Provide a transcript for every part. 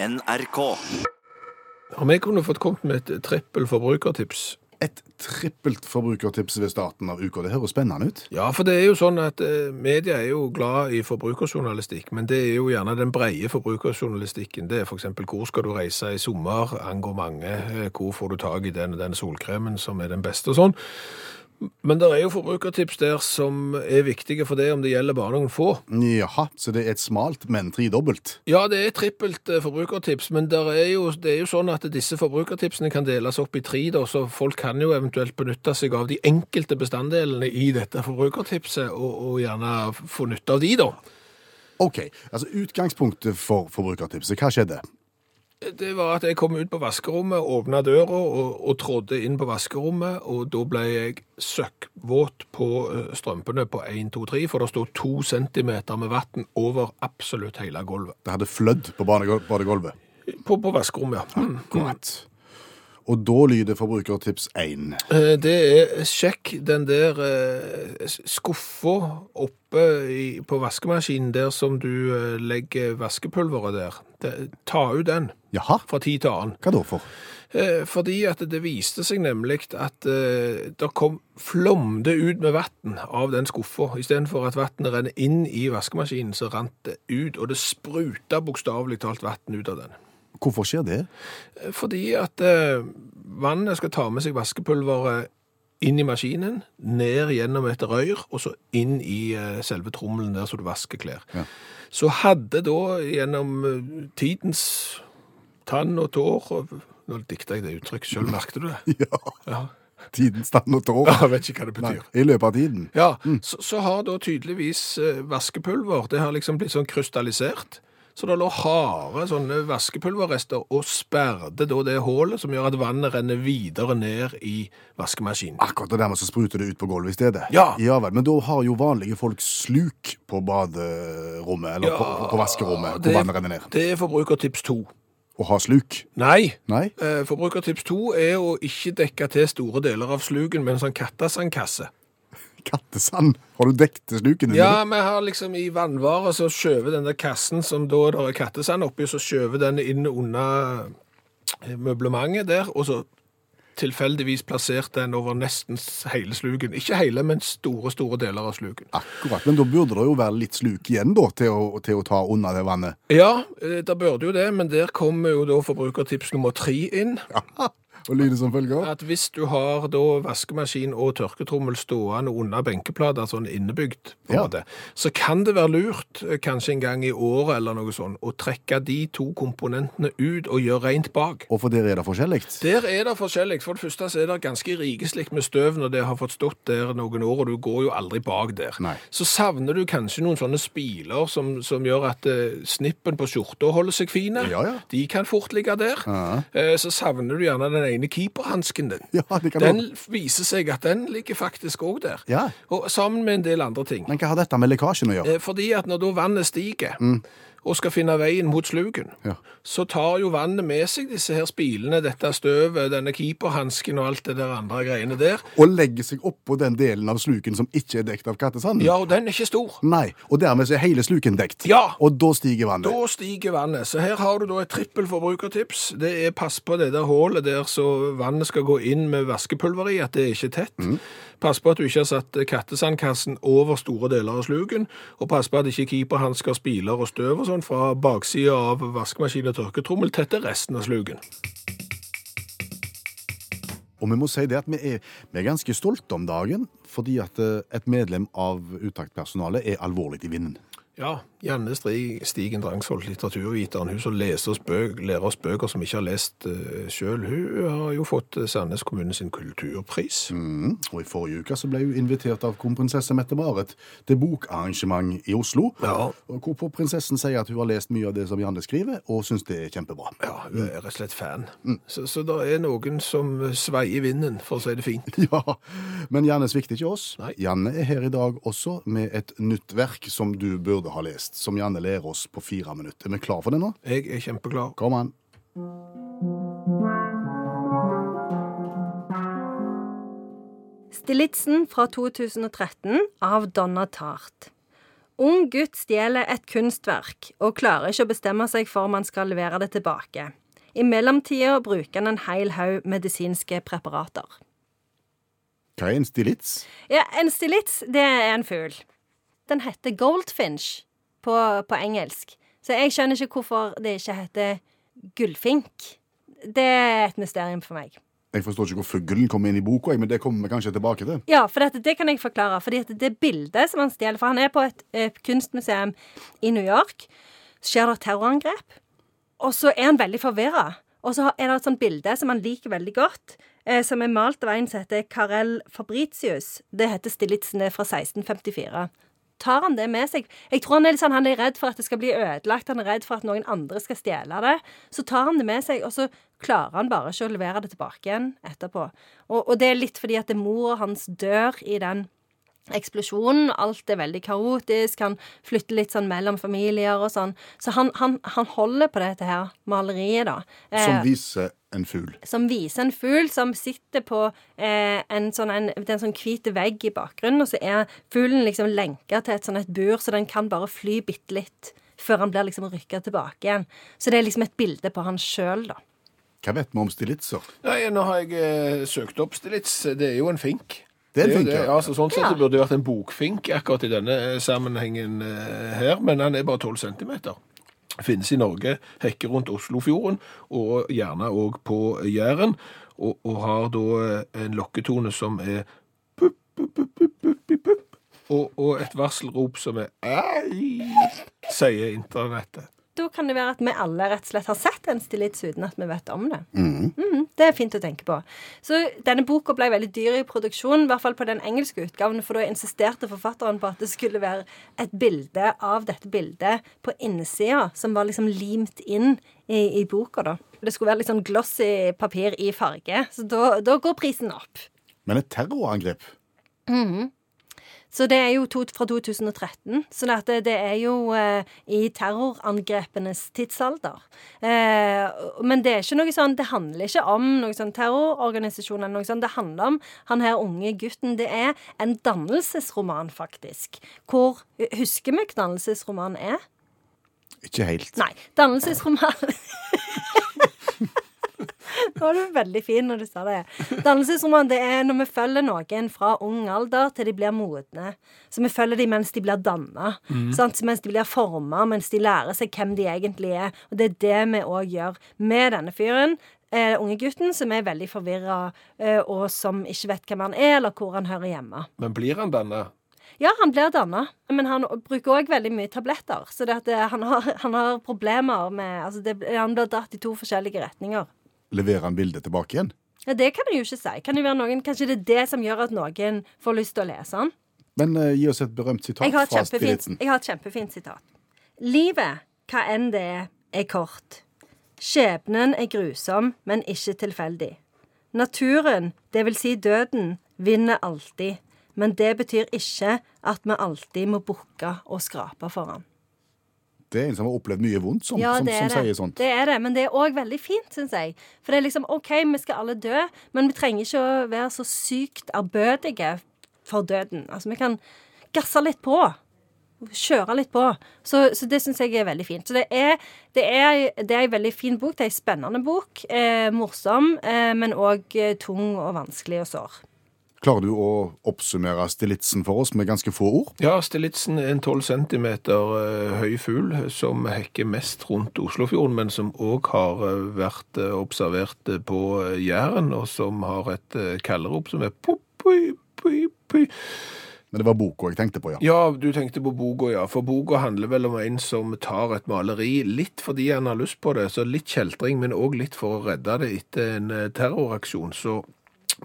NRK. Om jeg kunne fått kommet med et trippel forbrukertips Et trippelt forbrukertips ved starten av uka. Det høres spennende ut. Ja, for det er jo sånn at eh, media er jo glad i forbrukerjournalistikk, men det er jo gjerne den breie forbrukerjournalistikken. Det er f.eks. hvor skal du reise i sommer, angår mange. eh, Hvor får du tak i den og den solkremen som er den beste og sånn. Men det er jo forbrukertips der som er viktige for det om det gjelder bare noen få. Jaha, så det er et smalt, men tredobbelt. Ja, det er trippelt eh, forbrukertips, men der er jo, det er jo sånn at disse forbrukertipsene kan deles opp i tre, da, så folk kan jo eventuelt benytte seg av de enkelte bestanddelene i dette forbrukertipset, og, og gjerne få nytte av de, da. Ok, altså utgangspunktet for forbrukertipset, hva skjedde? Det var at jeg kom ut på vaskerommet, åpna døra og, og trådde inn på vaskerommet, og da ble jeg søkkvåt på eh, strømpene på 1, 2, 3, for det stod to centimeter med vann over absolutt hele gulvet. Det hadde flødd på badegulvet. På, på vaskerommet, ja. Mm. Akkurat. Og da lyder forbrukertips 1. Eh, Det er sjekk den der eh, skuffa oppe på vaskemaskinen der som du legger vaskepulveret der. Ta ut den Jaha, fra tid til annen. hva da for? Eh, Fordi at det viste seg nemlig at eh, det kom flomde ut med vann av den skuffa. Istedenfor at vannet renner inn i vaskemaskinen, så rant det ut, og det spruta bokstavelig talt vann ut av den. Hvorfor skjer det? Eh, Fordi at vannet skal ta med seg vaskepulveret inn i maskinen, ned gjennom et rør, og så inn i selve trommelen der så du vasker klær. Ja. Så hadde da gjennom tidens tann og tår og, Nå dikta jeg det uttrykk sjøl, merket du det? Ja, Ja. tiden stand og tår. Jeg vet ikke hva det Nei, betyr. I løpet av tiden. Ja, så, så har da tydeligvis eh, vaskepulver, det har liksom blitt sånn krystallisert. Så det lå harde sånne vaskepulverrester og sperrte da det hullet som gjør at vannet renner videre ned i vaskemaskinen. Akkurat og dermed så spruter det ut på gulvet i stedet. Ja. ja vel, Men da har jo vanlige folk sluk på baderommet, eller på, på vaskerommet, det, hvor vannet renner ned. det er forbrukertips 2. Å ha sluk? Nei, Nei? eh, forbrukertips 2 er å ikke dekke til store deler av sluken med en sånn kattesandkasse. Kattesand? Har du dekket sluken din? Ja, vi har liksom i vannvare så skjøver den der kassen som da der er kattesand oppi, så skjøver den inn under møblementet der, og så tilfeldigvis plassert den over nesten hele sluken. Ikke hele, men store, store deler av sluken. Akkurat, Men da burde det jo være litt sluk igjen da, til å, til å ta unna det vannet. Ja, eh, det burde jo det, men der kommer jo da forbrukertips nummer tre inn. Aha, og lyder som følger. At hvis du har da vaskemaskin og tørketrommel stående under benkeplater, sånn innebygd, på en Ja. måte, så kan det være lurt, eh, kanskje en gang i året eller noe sånt, å trekke de to komponentene ut og gjøre rent bak. Og for der er det forskjellig. Der er det forskjellig. For det første så er det ganske rikeslikt med støv når det har fått stått der noen år, og du går jo aldri bak der. Nei. Så savner du kanskje noen sånne spiler som, som gjør at eh, snippen på skjorta holder seg fine. Ja, ja. De kan fort ligge der. Eh, så savner du gjerne den ene keeperhansken din. Ja, det kan Den du. viser seg at den ligger faktisk òg der. Ja. Og sammen med en del andre ting. Men hva har dette med lekkasjen å gjøre? Eh, Fordi at når da vannet stiger og skal finne veien mot sluken, Ja. så tar jo vannet med seg disse her spilene, dette støvet, denne keeperhansken og alt det der andre greiene der. Og legger seg oppå den delen av sluken som ikke er dekt av kattesanden? Ja, og den er ikke stor. Nei, og dermed er hele sluken dekt. Ja. Og da stiger vannet. Da stiger vannet. Så her har du da et trippel forbrukertips. Det er pass på det der hullet der så vannet skal gå inn med vaskepulver i, at det er ikke tett. Pass på at du ikke har satt kattesandkassen over store deler av sluken, og pass på at ikke keeperhansker, spiler og støv og sånn fra baksida av vaskemaskin og tørketrommel tetter resten av sluken. Og vi må si det at vi er, vi er ganske stolte om dagen, fordi at eh, et medlem av utaktpersonalet er alvorlig i vinden. Ja, Janne Stri- Stigen Drangsvold, litteraturviteren, hun som leser oss bøk, lærer oss bøker som ikke har lest uh, sjøl, hun har jo fått eh, Sandnes kommune sin kulturpris. Mm. Og i forrige uke så ble hun invitert av kronprinsesse Mette-Marit til bokarrangement i Oslo. Ja. Hvorpå prinsessen sier at hun har lest mye av det som Janne skriver, og syns det er kjempebra. Ja, hun er rett og slett fan. Så, så det er noen som sveier vinden, for å si det fint. Ja, Men Janne svikter ikke oss. Nei. Janne er her i dag også med et nytt verk som du burde ha lest, som Janne lærer oss på fire minutter. Er vi klar for det nå? Jeg er kjempeklar. Kom an. Stilitsen fra 2013 av Donna Tart. Ung gutt stjeler et kunstverk og klarer ikke å bestemme seg for om han skal levere det tilbake. I mellomtida bruker han en hel haug medisinske preparater. Hva er en stilits? Ja, En stilits, det er en fugl. Den heter goldfinch på, på engelsk. Så jeg skjønner ikke hvorfor det ikke heter gullfink. Det er et mysterium for meg. Jeg forstår ikke hvor fuglen kommer inn i boka, men det kommer vi kanskje tilbake til. Ja, for dette, det kan jeg forklare. Fordi det bildet som han stjeler For han er på et, et kunstmuseum i New York. Så skjer det terrorangrep. Og så er han veldig forvirra. Og så er det et sånt bilde som han liker veldig godt, eh, som er malt av en som heter Carel Fabritius. Det heter Stilitzen, er fra 1654. Tar han det med seg? Jeg tror han er sånn, han er redd for at det skal bli ødelagt, han er redd for at noen andre skal stjele det. Så tar han det med seg, og så klarer han bare ikke å levere det tilbake igjen etterpå. Og, og det er litt fordi at mora hans dør i den eksplosjonen. Alt er veldig kaotisk. Han flytter litt sånn mellom familier og sånn. Så han, han, han holder på dette her maleriet, da. Som Eh, viser en fugl. som viser en fugl som sitter på eh, en sånn, en, en sånn hvit vegg i bakgrunnen, og så er fuglen liksom lenka til et sånn et bur, så den kan bare fly bitte litt før han blir liksom rykka tilbake igjen. Så det er liksom et bilde på han sjøl, da. Hva vet vi om stilitser? Nei, nå har jeg eh, søkt opp Stilits. Det er jo en fink. Det er jo ja. ja. Altså, sånn sett Ja. det burde vært en bokfink akkurat i denne eh, sammenhengen eh, her, men han er bare 12 centimeter. Finnes i Norge, hekker rundt Oslofjorden, og gjerne òg på Jæren, og, og har da eh, en lokketone som er pup, pup, pup, pup, pup, pup, og, og et varselrop som er ei, sier internettet. Da kan det være at vi alle rett og slett har sett en stillits uten at vi vet om det. Mhm, det er fint å tenke på. Så denne boka ble veldig dyr i produksjonen, i hvert fall på den engelske utgaven, for da insisterte forfatteren på at det skulle være et bilde av dette bildet på innsida, som var liksom limt inn i, i boka, da. Det skulle være litt sånn glossy papir i farge, så da, da går prisen opp. Men et terrorangrep? Så det er jo to, fra 2013. Så det, det er jo eh, i terrorangrepenes tidsalder. Eh, men det er ikke noe sånn Det handler ikke om noen sånn terrororganisasjon eller noe sånt. Det handler om han her unge gutten. Det er en dannelsesroman, faktisk. Hvor Husker vi hva dannelsesroman er? Ikke helt. Nei. Dannelsesroman Nå var du veldig fin når du sa det. Dannelsesroman det er når vi følger noen fra ung alder til de blir modne. Så vi følger dem mens de blir danna. Mm. Mens de blir forma, mens de lærer seg hvem de egentlig er. Og det er det vi òg gjør med denne fyren. Eh, unge gutten som er veldig forvirra, eh, og som ikke vet hvem han er, eller hvor han hører hjemme. Men blir han denne? Ja, han blir danna, men han bruker òg veldig mye tabletter. Så det at det, han, har, han har problemer med altså det, Han blir dratt i to forskjellige retninger. Leverer han bildet tilbake igjen? Ja, Det kan jeg jo ikke si. Kan det være noen, kanskje det er det som gjør at noen får lyst til å lese den? Men uh, gi oss et berømt sitat fra kjempefint, jeg har et kjempefint sitat. Livet, hva enn det er, er kort. Skjebnen er grusom, men ikke tilfeldig. Naturen, det vil si døden, vinner alltid. Men det betyr ikke at vi alltid må bukke og skrape for han. Det er en som har opplevd mye vondt, som, Ja, som, som det. sier sånt. Det er det, men det er òg veldig fint, syns jeg. For det er liksom OK, vi skal alle dø, men vi trenger ikke å være så sykt ærbødige for døden. Altså, vi kan gasse litt på. Kjøre litt på. Så, så det syns jeg er veldig fint. Så det er, det er, det er en veldig fin bok. Det er en spennende bok. Eh, morsom, eh, men òg eh, tung og vanskelig og sår. Klarer du å oppsummere stillitsen for oss med ganske få ord? Ja, Stillitsen er en 12 cm høy fugl som hekker mest rundt Oslofjorden, men som òg har eh, vært eh, observert eh, på eh, Jæren, og som har et eh, kallerop som er pop, pui, pui. Men det var boka jeg tenkte på, ja. Ja, du tenkte på boka, ja. For boka handler vel om en som tar et maleri litt fordi han har lyst på det, så litt kjeltring, men òg litt for å redde det etter en eh, terroraksjon. Så,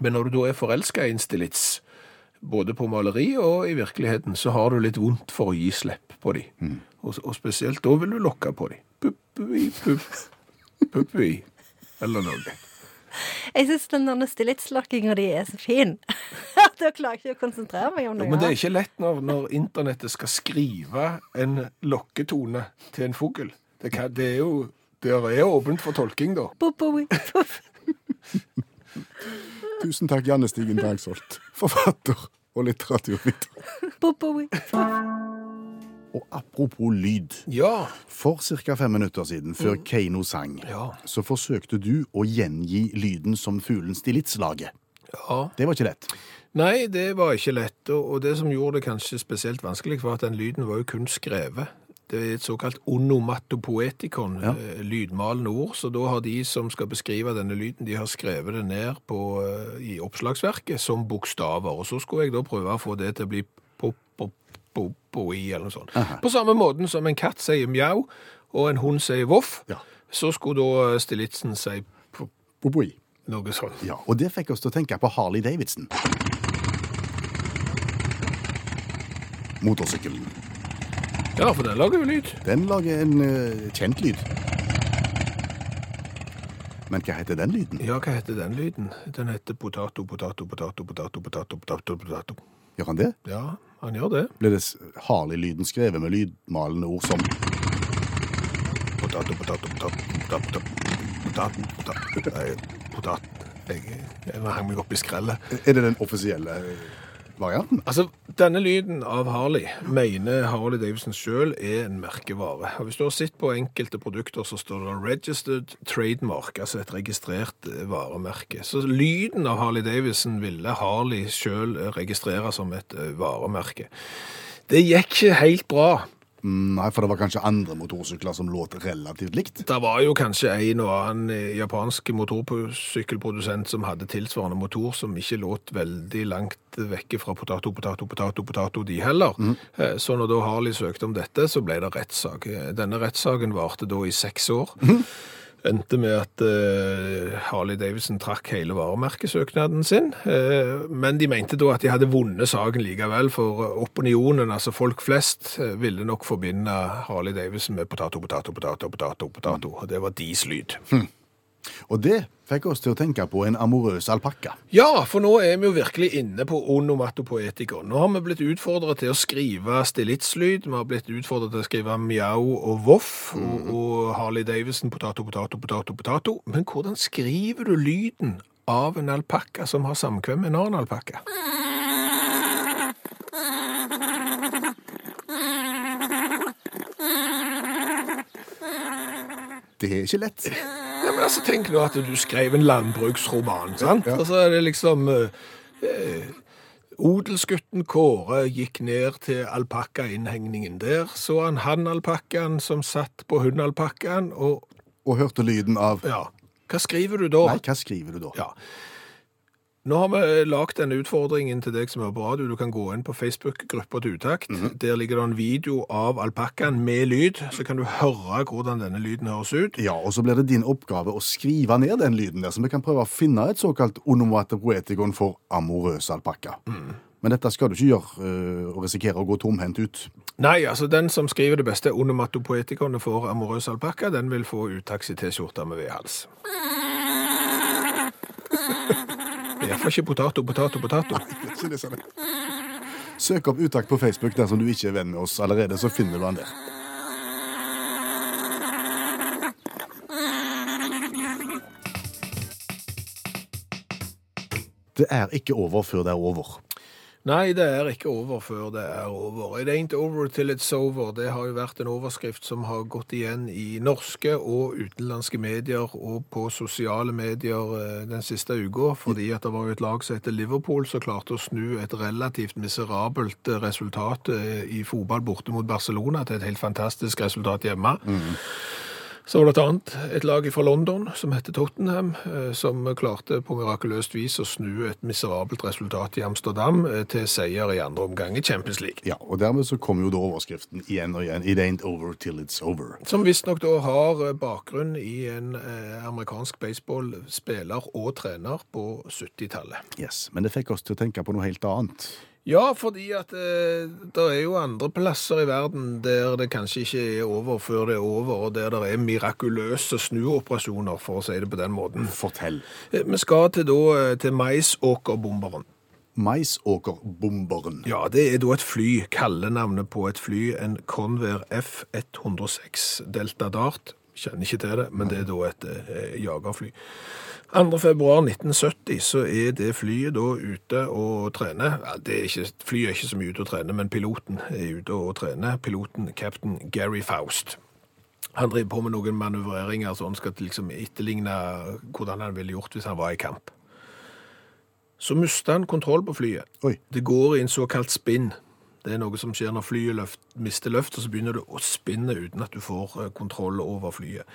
men når du da er forelska i en stillits, både på maleri og i virkeligheten, så har du litt vondt for å gi slipp på de. Og, og spesielt da vil du lokke på de. Puppui, pupp, puppui, eller noe. Jeg syns den der stillitslokkinga di er så fin. da klarer jeg ikke å konsentrere meg om Jo, noe men det er ikke lett når, når internettet skal skrive en lokketone til en fugl. Det, det er jo det er åpent for tolking, da. Bo, bo, bo. Tusen takk, Janne Stigen Bergsholt, forfatter og litteraturviter. Og apropos lyd. Ja. For ca. fem minutter siden, før Keiino sang, Ja. så forsøkte du å gjengi lyden som fuglen stillitslaget. ja. Det var ikke lett. Nei, det var ikke lett, og det som gjorde det kanskje spesielt vanskelig, var at den lyden var jo kun skrevet. Det er et såkalt onomatopoetikon, Ja. eh, lydmalende ord, så da har de som skal beskrive denne lyden, de har skrevet det ned på, eh, i oppslagsverket som bokstaver, og så skulle jeg da prøve å få det til å bli pop-pop-pop-i, eller noe sånt. Aha. På samme måten som en katt sier mjau, og en hund sier voff, Ja. så skulle da Stilitsen si pop, Boboi. noe sånt. Ja, og det fikk oss til å tenke på Harley Davidson. Motorsykkelen. Ja, for den lager jo lyd. Den lager en eh, kjent lyd. Men hva heter den lyden? Ja, hva heter den lyden? Den heter potato, potato, potato, potato, potato, potato, potato. Gjør han det? Ja, han gjør det. Ble det s- Harley-lyden skrevet med lydmalende ord som Potato, potato, potato, potato, potato, potato, potato. Jeg, jeg hang meg opp i skrellet. Er det den offisielle eh, varianten? Altså, denne lyden av Harley mener Harley Davidson selv er en merkevare. Og hvis du har sett på enkelte produkter, så står det registered trademark, altså et registrert eh, varemerke. Så lyden av Harley Davidson ville Harley selv eh, registrere som et eh, varemerke. Det gikk ikke helt bra. Mm, Nei, for det var kanskje andre motorsykler som låt relativt likt. Det var jo kanskje en og annen eh, japansk motorsykkelprodusent som hadde tilsvarende motor, som ikke låt veldig langt vekke fra potato, potato, potato, potato, de heller. Mm. Så når da Harley søkte om dette, så ble det rettssak. Denne rettssaken varte da i seks år. Endte med at uh, Harley Davidson trakk hele varemerkesøknaden sin, Uh, men de mente da at de hadde vunnet saken likevel, for opinionen, altså folk flest, uh, ville nok forbinde Harley Davidson med potato, potato, potato, potato, potato, og det var deres lyd. Og det fikk oss til å tenke på en amorøs alpakka. Ja, for nå er vi jo virkelig inne på onomatopoetikon. Nå har vi blitt utfordret til å skrive stillitslyd, vi har blitt utfordret til å skrive mjau og voff, og, og Harley Davidson, potato, potato, potato, potato. Men hvordan skriver du lyden av en alpakka som har samkvem med en annen alpakka? Det er ikke lett. Ja, men altså, tenk nå at du skrev en landbruksroman, sant? Og så er det liksom eh, eh, Odelsgutten Kåre gikk ned til alpakkainnhegningen der. Så han han-alpakkaen som satt på hun-alpakkaen, og Og hørte lyden av ja, hva skriver du da? Nei, hva skriver du da? Ja. Nå har vi lagt denne utfordringen til deg som er på radio. Du kan gå inn på Facebook-gruppa til Utakt. Der ligger det en video av alpakkaen med lyd, så kan du høre hvordan denne lyden høres ut. Ja, og så blir det din oppgave å skrive ned den lyden der, så vi kan prøve å finne et såkalt onomatopoetikon for amorøs alpakka. Men dette skal du ikke gjøre øh, og risikere å gå tomhendt ut. Nei, altså den som skriver det beste onomatopoetikonet for amorøs alpakka, den vil få uttaksi-T-skjorta med V-hals. Iallfall ikke potato, potato, potato. Søk opp Utakt på Facebook dersom du ikke er venn med oss allerede, så finner du han der. Det er ikke over før det er over. Nei, det er ikke over før det er over. It ain't over till it's over. Det har jo vært en overskrift som har gått igjen i norske og utenlandske medier og på sosiale medier eh, den siste uka, fordi at det var jo et lag som heter Liverpool som klarte å snu et relativt miserabelt eh, resultat eh, i fotball borte mot Barcelona til et helt fantastisk resultat hjemme. Så var det et annet, et lag fra London som heter Tottenham, eh, som klarte på mirakuløst vis å snu et miserabelt resultat i Amsterdam eh, til seier i andre omgang i Champions League. Ja, og dermed så kom jo da overskriften igjen og igjen. It ain't over till it's over. Som visstnok da har eh, bakgrunn i en amerikansk baseballspiller og trener på 70-tallet. Yes, Men det fikk oss til å tenke på noe helt annet. Ja, fordi at eh, det er jo andre plasser i verden der det kanskje ikke er over før det er over, og der det er mirakuløse snuoperasjoner, for å si det på den måten. Fortell. Eh, Vi skal til, da, eh, til maisåkerbomberen. Maisåkerbomberen. Ja, det er da et fly, kallenavnet på et fly, en Convair F-106 Delta Dart Kjenner ikke til det, men det er da et eh, jagerfly. 2. februar 1970 så er det flyet da ute og trener. Ja, det er ikke, flyet er ikke så mye ute og trener, men piloten er ute og trener. Piloten, cap'n Gary Faust. Han driver på med noen manøvreringer så han skal liksom etterligne hvordan han ville gjort hvis han var i kamp. Så mister han kontroll på flyet. Oi. Det går i en såkalt spinn. Det er noe som skjer når flyet løft, mister løft, og så begynner det å spinne uten at du får eh, kontroll over flyet.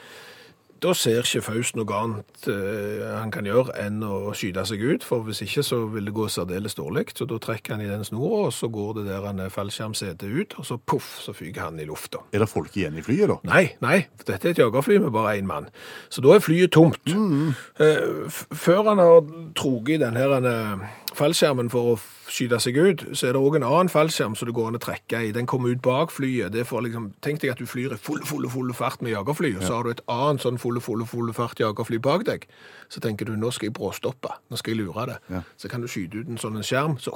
Da ser ikke Faust noe annet eh, han kan gjøre enn å skyte seg ut, for hvis ikke så vil det gå særdeles dårlig. Så da trekker han i den snora, og så går det der han er fallskjermsetet ut, og så poff, så fyker han i lufta. Er det folk igjen i flyet, da? Nei, nei, dette er et jagerfly med bare én mann. Så da er flyet tomt. Eh, f- Før han har troget i den her eh, fallskjermen for å skyte seg ut, så er det òg en annen fallskjerm som det går an å trekke i. Den kommer ut bak flyet. Det for liksom, Tenk deg at du flyr i full, full, full fart med jagerfly, og så har du et annet sånn full, full, full fart jagerfly bak deg. Så tenker du nå skal jeg bråstoppe, nå skal jeg lure det. Ja. Så kan du skyte ut en sånn en skjerm, så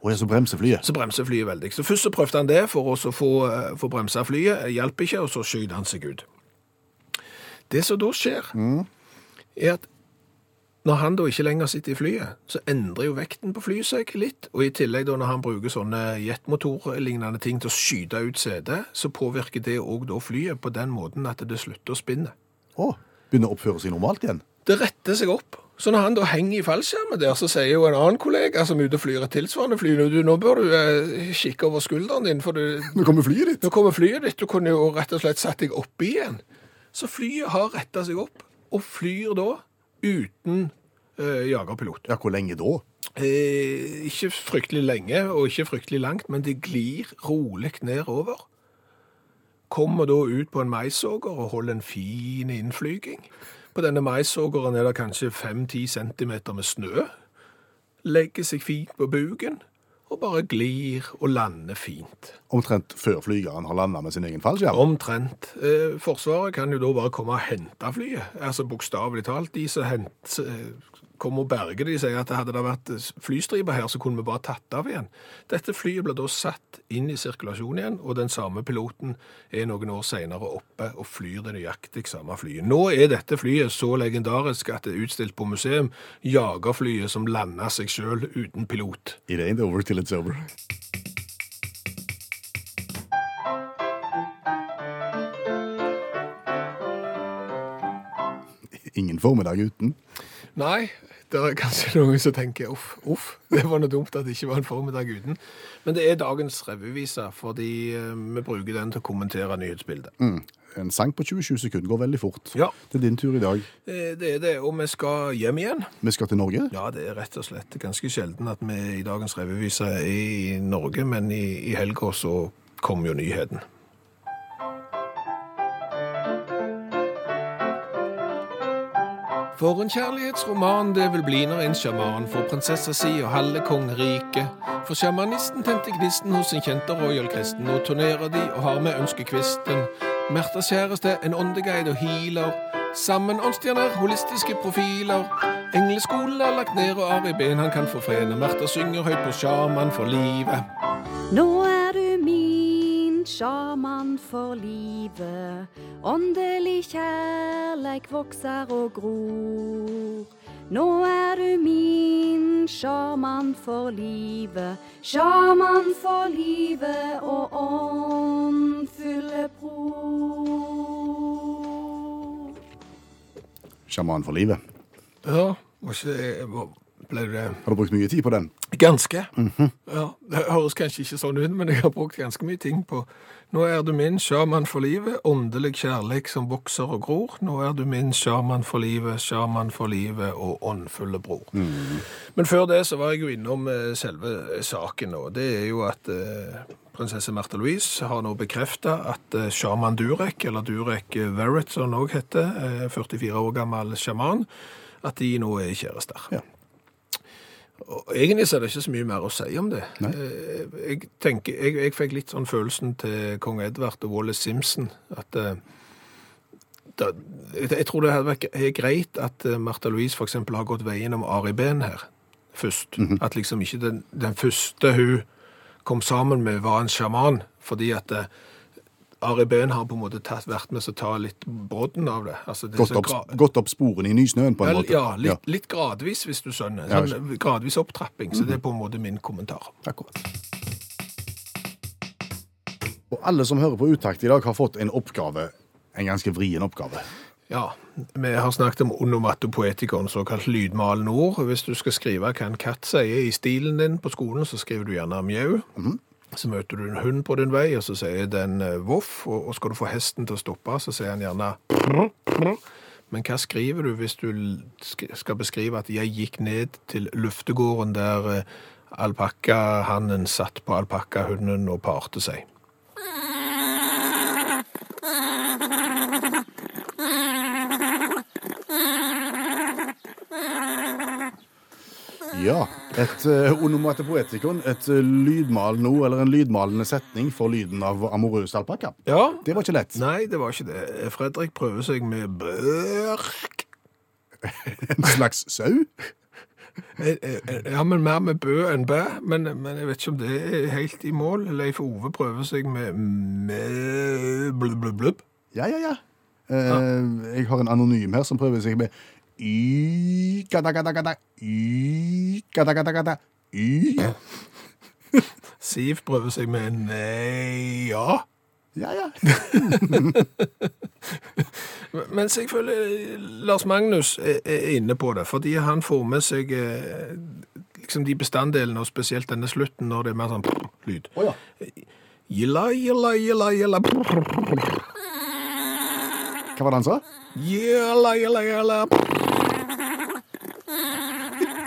og så bremser flyet. så bremser flyet veldig. Så først så prøvde han det for å få, eh, få bremsa flyet, hjalp ikke, og så skjøt han seg ut. Det som da skjer, er at når han da ikke lenger sitter i flyet, så endrer jo vekten på flyet seg litt, og i tillegg da når han bruker sånne jetmotorlignende ting til å skyte ut setet, så påvirker det òg da flyet på den måten at det slutter å spinne. Å, begynner å oppføre seg normalt igjen. Det retter seg opp. Så når han da henger i fallskjermen der, så sier jo en annen kollega som er ute og flyr et tilsvarende fly, du, nå bør du eh, kikke over skulderen din, for du, Nå kommer flyet ditt. nå kommer flyet ditt, du kunne jo rett og slett satt deg oppi igjen. Så flyet har retta seg opp, og flyr da uten eh, jagerpilot. Ja, hvor lenge da? Eh, ikke fryktelig lenge, og ikke fryktelig langt, men det glir rolig nedover. Kommer da ut på en maisåger og holder en fin innflyging. På denne maisågeren er det kanskje 5-10 cm med snø. Legger seg fint på buken, og bare glir og lander fint. Omtrent før flygeren har landa med sin egen fallskjerm. Omtrent. Eh, forsvaret kan jo da bare komme og hente flyet. Altså bokstavelig talt. De som hent, eh, kommer og berger de sier at hadde det vært flystriper her, så kunne vi bare tatt av igjen. Dette flyet ble da satt inn i sirkulasjon igjen, og den samme piloten er noen år senere oppe og flyr det nøyaktig samme flyet. Nå er dette flyet så legendarisk at det er utstilt på museum. Jagerflyet som landa seg sjøl uten pilot. It ain't over till it's over. Ingen formiddag uten. Nei, det er kanskje noen som tenker uff, uff, det var noe dumt at det ikke var en formiddag uten. Men det er dagens revyvise, fordi eh, vi bruker den til å kommentere nyhetsbildet. En sang på 27 sekunder går veldig fort. Ja. Det er din tur i dag. Eh, Det er det, og vi skal hjem igjen. Vi skal til Norge. Ja, det er rett og slett ganske sjelden at vi i dagens revyvise er i Norge, men i, i helga så kommer jo nyheten. For en kjærlighetsroman det vil bli når en sjaman får prinsessa si og halve kongeriket. For sjamanisten tente gnisten hos en kjente royal kristen. Nå turnerer de og har med ønskekvisten. Märthas kjæreste, en åndeguide og healer. Sammen åndsstjerner, holistiske profiler. Engleskolen er lagt ned, og Ari Ben han kan forfrene. Märtha synger høyt på sjaman for livet. Nå er du min sjaman for livet. Åndelig kjærleik vokser og gror. Nå er du min sjaman for livet. Sjaman for livet og åndfulle bror. Sjaman for livet. Ja, var ikke Ble det Har du brukt mye tid på den? Ganske. ja, det høres kanskje ikke sånn ut, men jeg har brukt ganske mye ting på Nå er du min sjaman for livet, åndelig kjærlighet som vokser og gror. Nå er du min sjaman for livet, sjaman for livet og åndfulle bror. Men før det så var jeg jo innom eh, selve saken, og det er jo at eh, prinsesse Märtha Louise har nå bekrefta at eh, sjaman Durek, eller Durek eh, Verrett som han òg heter, eh, 44 år gammel sjaman, at de nå er kjærester. Ja. Og egentlig så er det ikke så mye mer å si om det. Nei. Eh, Jeg, tenker, jeg, jeg fikk litt sånn følelsen til kong Edvard og Wallace Simpson, at eh, da, jeg, tror det hadde vært greit at Martha Louise eksempel har gått veien om Ari Behn her først. At liksom ikke den, den første hun kom sammen med var en sjaman, fordi at eh, Ari Behn har på en måte tatt, vært med å ta litt brodden av det. Altså, det Gått opp, gått opp sporene i nysnøen, på en Vel, måte. Ja, litt, litt gradvis, hvis du skjønner. Ja, Sånn, gradvis opptrapping. Så det er på en måte min kommentar. Akkurat. Og alle som hører på Utakt i dag, har fått en oppgave. En ganske vrien oppgave. Ja, vi har snakket om onomatopoetikon, såkalt lydmalende ord. Hvis du skal skrive hva en katt sier i stilen din på skolen, så skriver du gjerne mjau. Så møter du en hund på din vei, og så sier den eh, voff, og, skal du få hesten til å stoppe, så sier han gjerne. Men hva skriver du hvis du skal beskrive at jeg gikk ned til luftegården der eh, alpakkahannen satt på alpakkahunden og parte seg? Ja. Et uh, onomatopoetikon, et uh, lydmalende ord, eller en lydmalende setning for lyden av amorøs alpakka. Ja, Det var ikke lett. Nei, det var ikke det. Fredrik prøver seg med børk. En slags sau. Eh, eh, Ja, men mer med bø enn bæ. Men, men jeg vet ikke om det er helt i mål. Leif Ove prøver seg med med blubb, blubb, blubb. Ja, ja, ja. Eh, jeg har en anonym her som prøver seg med y gada, gada, gada, y gada, gada, gada, y. Siv prøver seg med nei, ja. Ja, ja. Mens jeg føler Lars Magnus er, inne på det, fordi han får med seg eh, liksom de bestanddelene, og spesielt denne slutten, når det er mer sånn lyd. Oh, ja. Jilla, jilla, jilla, jilla Hva var det han sa? Jilla, jilla, jæla.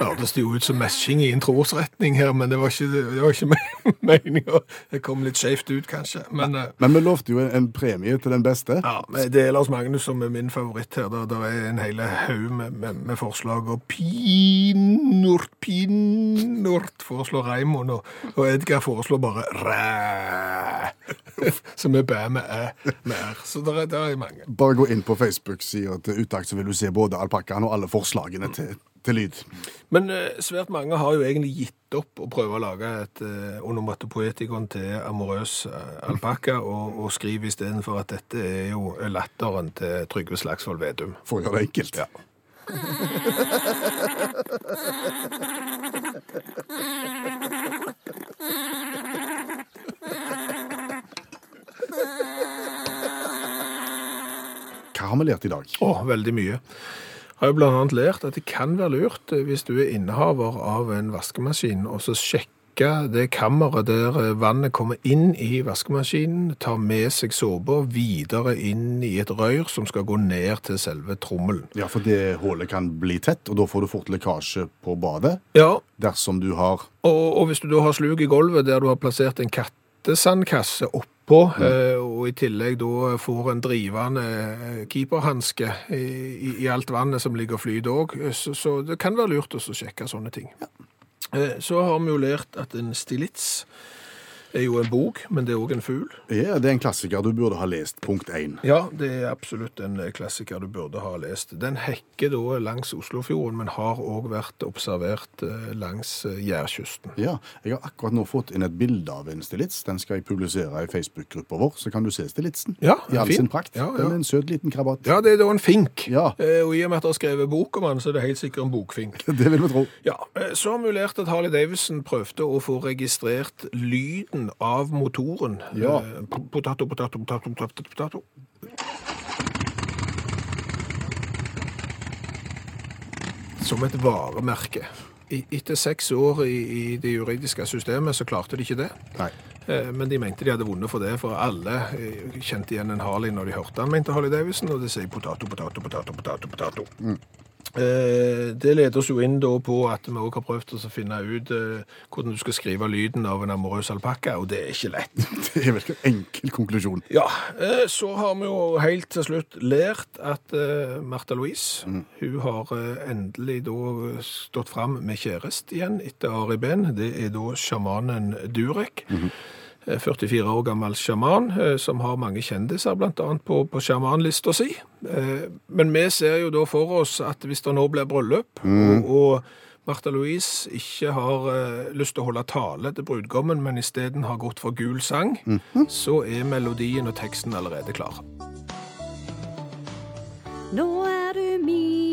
Hørtes det jo ut som messing i en trosretning her, men det var ikke, det var ikke meninga. Det kom litt skjevt ut, kanskje. Men eh, Men vi lovte jo en, en premie til den beste. ja, det er Lars Magnus som er min favoritt her. Det er en hel haug med, med, med forslag. Og pinort, pinort foreslår Raimond, og, og Edgar foreslår bare ræ. Som er bæ med æ med r. Så det er, det er mange. Bare gå inn på Facebook-sida til Utakt, så vil du se både alpakkaen og alle forslagene til, til lyd. Men eh, svært mange har jo egentlig gitt opp å prøve å lage et uh, onomatopoetikon til amorøs uh, alpakka, og, og skriver istedenfor at dette er jo latteren til Trygve Slagsvold Vedum. For å gjøre det enkelt. Ja. Hva har vi lært i dag? Å, veldig mye. Har jo annet lært at det kan være lurt eh, hvis du er innehaver av en vaskemaskin, og så sjekke det kammeret der eh, vannet kommer inn i vaskemaskinen, tar med seg såpa videre inn i et rør som skal gå ned til selve trommelen. Ja, for det hullet kan bli tett, og da får du fort lekkasje på badet. Ja, Dersom du har Og, og hvis du da har slug i gulvet der du har plassert en kattesandkasse oppå, mm. og i tillegg da får en drivende eh, keeperhanske i, i, i alt vannet som ligger og flyter òg, så, så det kan være lurt å sjekke sånne ting. Ja. så har vi jo lært at en stilits er jo en bok, men det er òg en fugl. Ja, det er en klassiker du burde ha lest, punkt 1. Ja, det er absolutt en eh, klassiker du burde ha lest. Den hekker da langs Oslofjorden, men har òg vært observert eh, langs eh, Jærkysten. Ja, jeg har akkurat nå fått inn et bilde av en stilits. Den skal jeg publisere i Facebook-gruppa vår, så kan du se stilitsen. Ja, I all fin. sin prakt. Ja, ja. Den er en søt liten krabat. Ja, det er da en fink. Ja. Og i og med at det er skrevet bok om den, så er det helt sikkert en bokfink. Det vil vi tro. Ja, Så har lært at Harley Davidson prøvde å få registrert lyden av motoren. Ja. Eh, Potato, potato, potato, potato, potato. Som et varemerke. Etter seks år i, i det juridiske systemet så klarte de ikke det. Nei. Eh, Men de mente de hadde vunnet for det, for alle eh, kjente igjen en Harley når de hørte han, mente Harley Davison, og det sier potato, potato, potato, potato, potato. Eh, Det leder oss jo inn da på at vi også har prøvd å finne ut eh, hvordan du skal skrive lyden av en amorøs alpakka, og det er ikke lett. Det er vel en enkel konklusjon. Ja, eh, så har vi jo helt til slutt lært at eh, Martha Louise, hun har eh, endelig da stått fram med kjærest igjen etter Ari Ben. Det er da sjamanen Durek. Eh, 44 år gammel sjaman, eh, som har mange kjendiser annet på, på sjamanlista si. Eh, Men vi ser jo da for oss at hvis det nå blir bryllup, og, og Martha Louise ikke har eh, lyst til å holde tale til brudgommen, men isteden har gått for gul sang, så er melodien og teksten allerede klar. Nå er du min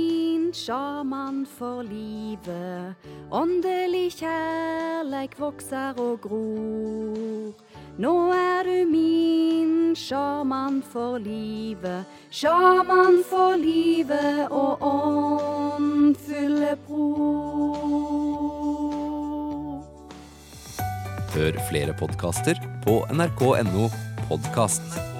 sjaman for livet. Åndelig kjærleik vokser og gror. Nå er du min sjaman for livet. Sjaman for livet og åndfulle bror. Hør flere podkaster på nrk.no podkast.